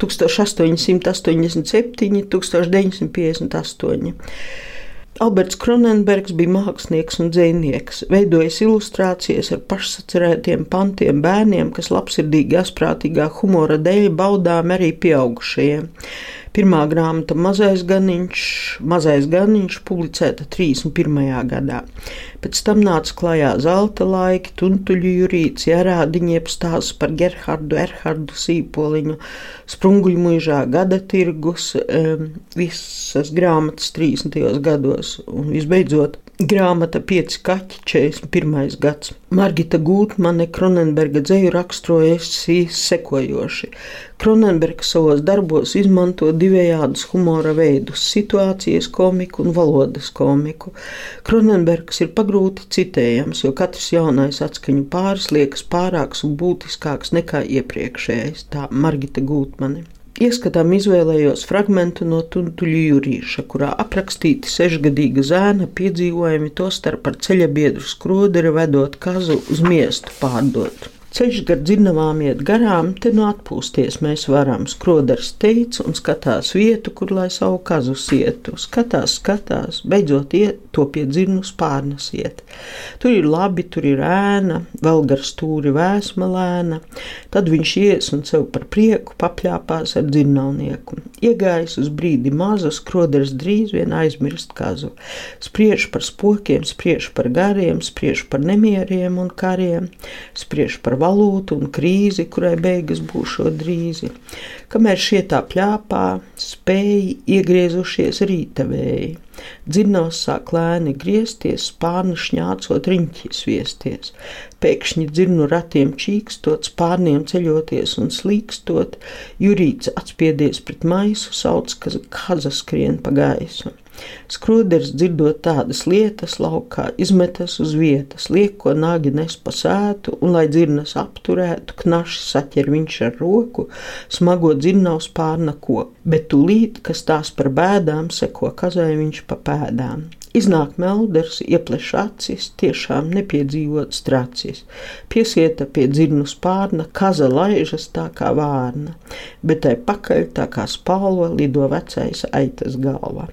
1887, 1958. Alberts Kronenbergs bija mākslinieks un dzinieks, veidojis ilustrācijas ar pašsacerētiem pantiem bērniem, kas labsirdīgi, asprātīgā humora dēļ baudām arī pieaugušajiem. Pirmā grāmata Mazais ganiņš, Mazais ganiņš publicēta 31. gadā. Pēc tam nāca klajā zelta laiki, tuntuļu jurīts, jārādiņi jeb stāsts par Gerhardu, Erhardu Sīpoliņu, sprunguļu mūžā, gada tirgus, visas grāmatas 30. gados un visbeidzot Grāmata 5 kaķi 41. gads. Margita Gūtmane Kronenberga dzeju raksturojas sekojoši. Kronenbergs savos darbos izmanto divējādus humora veidus - situācijas komiku un valodas komiku. Kronenbergs ir pagrūti citējams, jo katrs jaunais atskaņu pāris liekas pārāks un būtiskāks nekā iepriekšējais. Tā Margita Gūtmane. Ieskatām izvēlējos fragment no Tuntuļu jūrīša, kurā aprakstīti sešgadīga zēna piedzīvojumi, tostarp ar ceļabiedru skroderi vedot kazu uz miestu pārdot. Ceļš gar dzirnavām iet garām, te nu atpūsties mēs varam. Skroders teica un skatās vietu, kur lai savu kazu sietu. Skatās, skatās, beidzot iet to pie dzirnu spārnas iet. Tur ir labi, tur ir ēna, vēl gar stūri vēsma lēna. Tad viņš ies un sev par prieku papļāpās ar dzirnavnieku. Iegājis uz brīdi mazu, skroders drīz vien aizmirst kazu. Spriež par spokiem, spriež par gariem, spriež par nemieriem un kariem, spriež par valūtu un krīzi, kurai beigas būšot drīzi. Kamēr šie tā pļāpā, spēji iegriezušies rīta vēji. Dzinos sāk lēni griezties, spārni šņācot riņķis viesties. Pēkšņi dzirnu ratiem čīkstot, spārniem ceļoties un slīkstot, jurīts atspiedies pret maisu, sauc, ka kaza skrien pa gaisu. Skrūders dzirdot tādas lietas laukā, izmetas uz vietas, liek, ko nagi nes pa sētu, un, lai dzirnas apturētu, knaši saķer viņš ar roku, smago dzirnaus pārna ko, bet tūlīt, kas tās par bēdām, seko kazai viņš pa pēdām. Iznāk melders, iepleš acis, tiešām nepiedzīvots tracis. Piesieta pie dzirnu spārna, kaza laižas tā kā vārna, bet tai pakaļ tā kā spalva lido vecais aitas galva.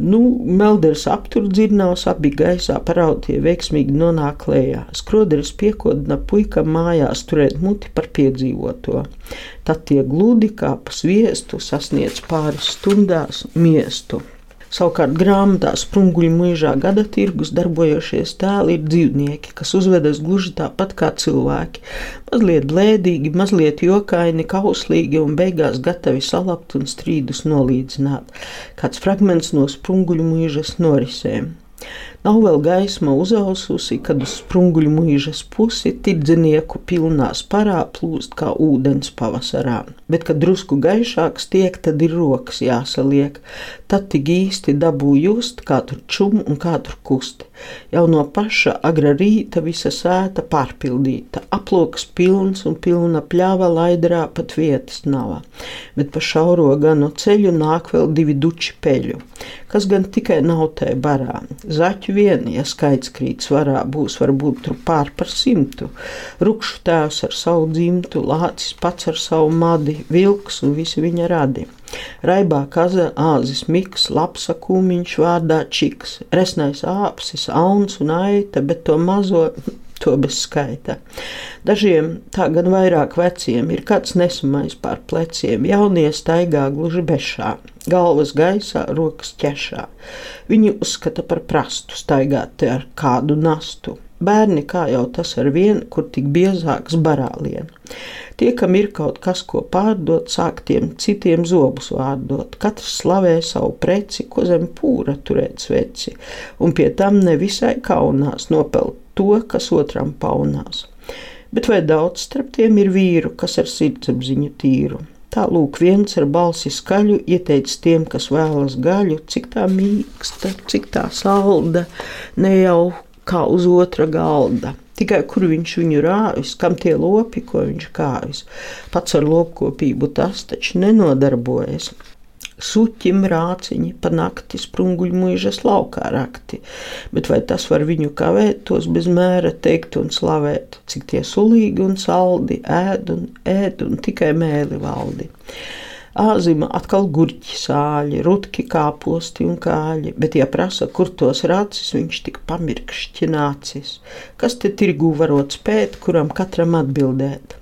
Nu, Melders aptur dzirnavas, abi gaisā parautie veiksmīgi nonāk lejā. Skroderis piekodina puikam mājās turēt muti par piedzīvoto. Tad tie gludi kā pa sviestu sasniedz pāris stundās miestu. Savukārt grāmatā Sprunguļu mūžā gada tirgus darbojošies tēli ir dzīvnieki, kas uzvedas gluži tāpat kā cilvēki. Mazliet blēdīgi, mazliet jokaini, kauslīgi un beigās gatavi salabt un strīdus nolīdzināt. Kāds fragments no Sprunguļu mūžas norisēm. Nav vēl gaisma uzaususi, kad uz sprunguļu mūžas pusi tirdzinieku pilnā sparā plūst kā ūdens pavasarā. Bet, kad drusku gaišāks tiek, tad ir rokas jāsaliek. Tad tik īsti dabū just, kā tur čum un kā tur kust. Jau no paša agra rīta visa sēta pārpildīta, aploks pilns un pilna pļāva laidrā pat vietas nav. Bet pa šauro ganu ceļu nāk vēl divi duči peļu, kas gan tikai nav tai barā. Zaķu vien, ja skaits krīt svarā, būs varbūt tur pār par simtu. Rukšu tēvs ar savu dzimtu, lācis pats ar savu madi, vilks un visi viņa radi. Raibā kaza, āzis miks, lapsa kūmiņš vārdā čiks, resnais āpsis, auns un aita, bet to mazo to bez skaita. Dažiem, tā gan vairāk veciem, ir kāds nesamais pār pleciem, jaunie staigā gluži bešā galvas gaisā, rokas ķešā. Viņi uzskata par prastu staigāt ar kādu nastu. Bērni kā jau tas ar vienu, kur tik biezāks barālien. Tie, kam ir kaut kas, ko pārdot, sāk tiem citiem zobus vārdot. Katrs slavē savu preci, ko zem pūra turēt sveci, un pie tam nevisai kaunās nopelt to, kas otram paunās. Bet vai daudz starp tiem ir vīru, kas ar sirdsapziņu tīru? Tālūk, viens ar balsi skaļu ieteicis tiem, kas vēlas gaļu, cik tā mīksta, cik tā salda, ne jau kā uz otra galda. Tikai kur viņš viņu rāvis, kam tie lopi, ko viņš kāvis. Pats ar lopkopību tas taču nenodarbojas suķim rāciņi, pa nakti sprunguļmuižas laukā rakti, bet vai tas var viņu kavēt, tos bez mēra teikt un slavēt, cik tie sulīgi un saldi, ēd un ēd un tikai mēli valdi. Āzima atkal gurķi sāļi, rutki kāposti un kāļi, bet, ja prasa, kur tos rācis, viņš tik pamirkšķi nācis. Kas te tirgu varot spēt, kuram katram atbildēt?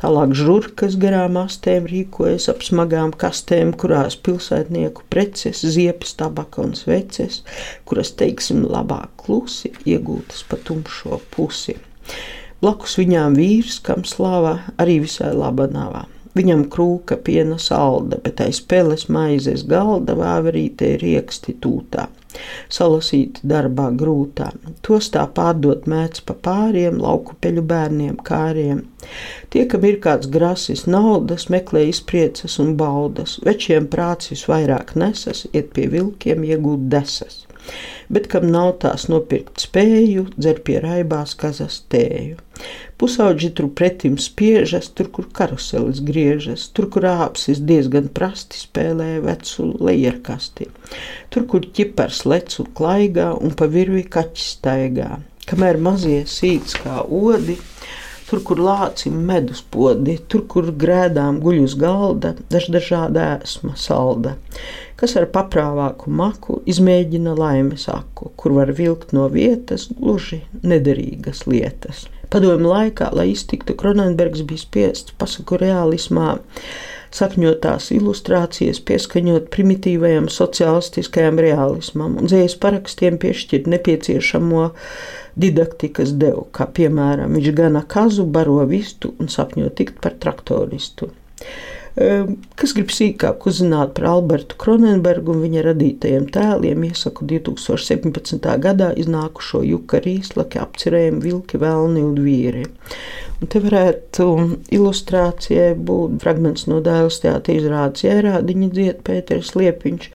Tālāk žurkas garām astēm rīkojas ap smagām kastēm, kurās pilsētnieku preces, ziepes, tabaka un sveces, kuras, teiksim, labāk klusi iegūtas pa tumšo pusi. Blakus viņām vīrs, kam slāvā arī visai laba navā. Viņam krūka piena salda, bet aiz peles maizes galda vāverītē rieksti tūtā salasīti darbā grūtā. Tos tā pārdot mēdz pa pāriem, lauku peļu bērniem, kāriem. Tie, kam ir kāds grasis naudas, meklē izpriecas un baudas, večiem prāts visvairāk nesas, iet pie vilkiem iegūt desas bet kam nav tās nopirkt spēju, dzer pie raibās kazas tēju. Pusauģi tur pretim spiežas, tur, kur karuselis griežas, tur, kur āpsis diezgan prasti spēlē vecu lejerkasti, tur, kur ķipars lec un klaigā un pa virvi kaķis staigā, kamēr mazie sīts kā odi, tur, kur lācim medus podi, tur, kur grēdām guļ uz galda, dažāda ēsma salda kas ar paprāvāku maku izmēģina laimes aku, kur var vilkt no vietas gluži nederīgas lietas. Padomju laikā, lai iztiktu, Kronenbergs bija spiests pasaku realismā sakņotās ilustrācijas pieskaņot primitīvajam sociālistiskajam realismam un dzējas parakstiem piešķirt nepieciešamo didaktikas devu, kā piemēram viņš gana kazu, baro vistu un sapņo tikt par traktoristu. Ehm, kas grib sīkāk uzzināt par Albertu Kronenbergu un viņa radītajiem tēliem, iesaku 2017. gadā iznākušo Juka Rīslaka apcerējumu Vilki, Velni un Vīri. Un te varētu ilustrācijai būt fragments no dēls teātra izrādes ierādiņa dzied Pēters Liepiņš.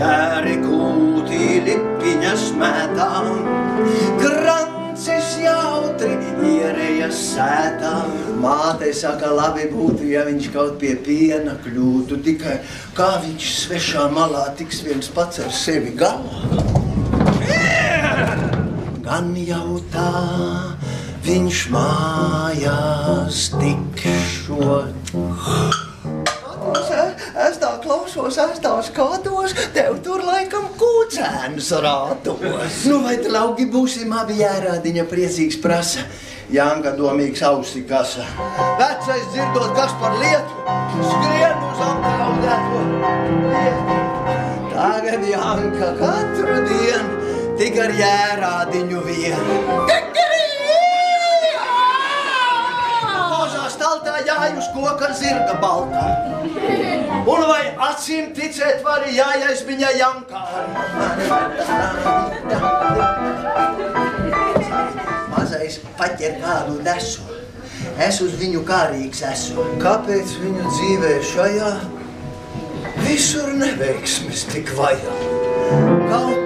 Jāri kūtī lipiņas mētām, ierējas sētā. Māte saka, labi būtu, ja viņš kaut pie piena kļūtu. Tikai kā viņš svešā malā tiks viens pats ar sevi galā. Gan jau tā viņš mājās tikšot. Es tā skatos, tev tur laikam kūcēns rātos. Nu, vai draugi būsim abi jērādiņa priecīgs prasa? Janka domīgs ausi kasa. Vecais dzirdot, kas par lietu, skrien uz apdraudēto lietu. Tagad Janka katru dienu tik ar jērādiņu vienu. Mūžā staltā jāj uz koka zirga baltā. Acīm ticēt var jājais viņa Jankā? mazais paķer kādu desu. Es uz viņu kārīgs esmu. Kāpēc viņu dzīvē šajā visur neveiksmes tik vajag? Kaut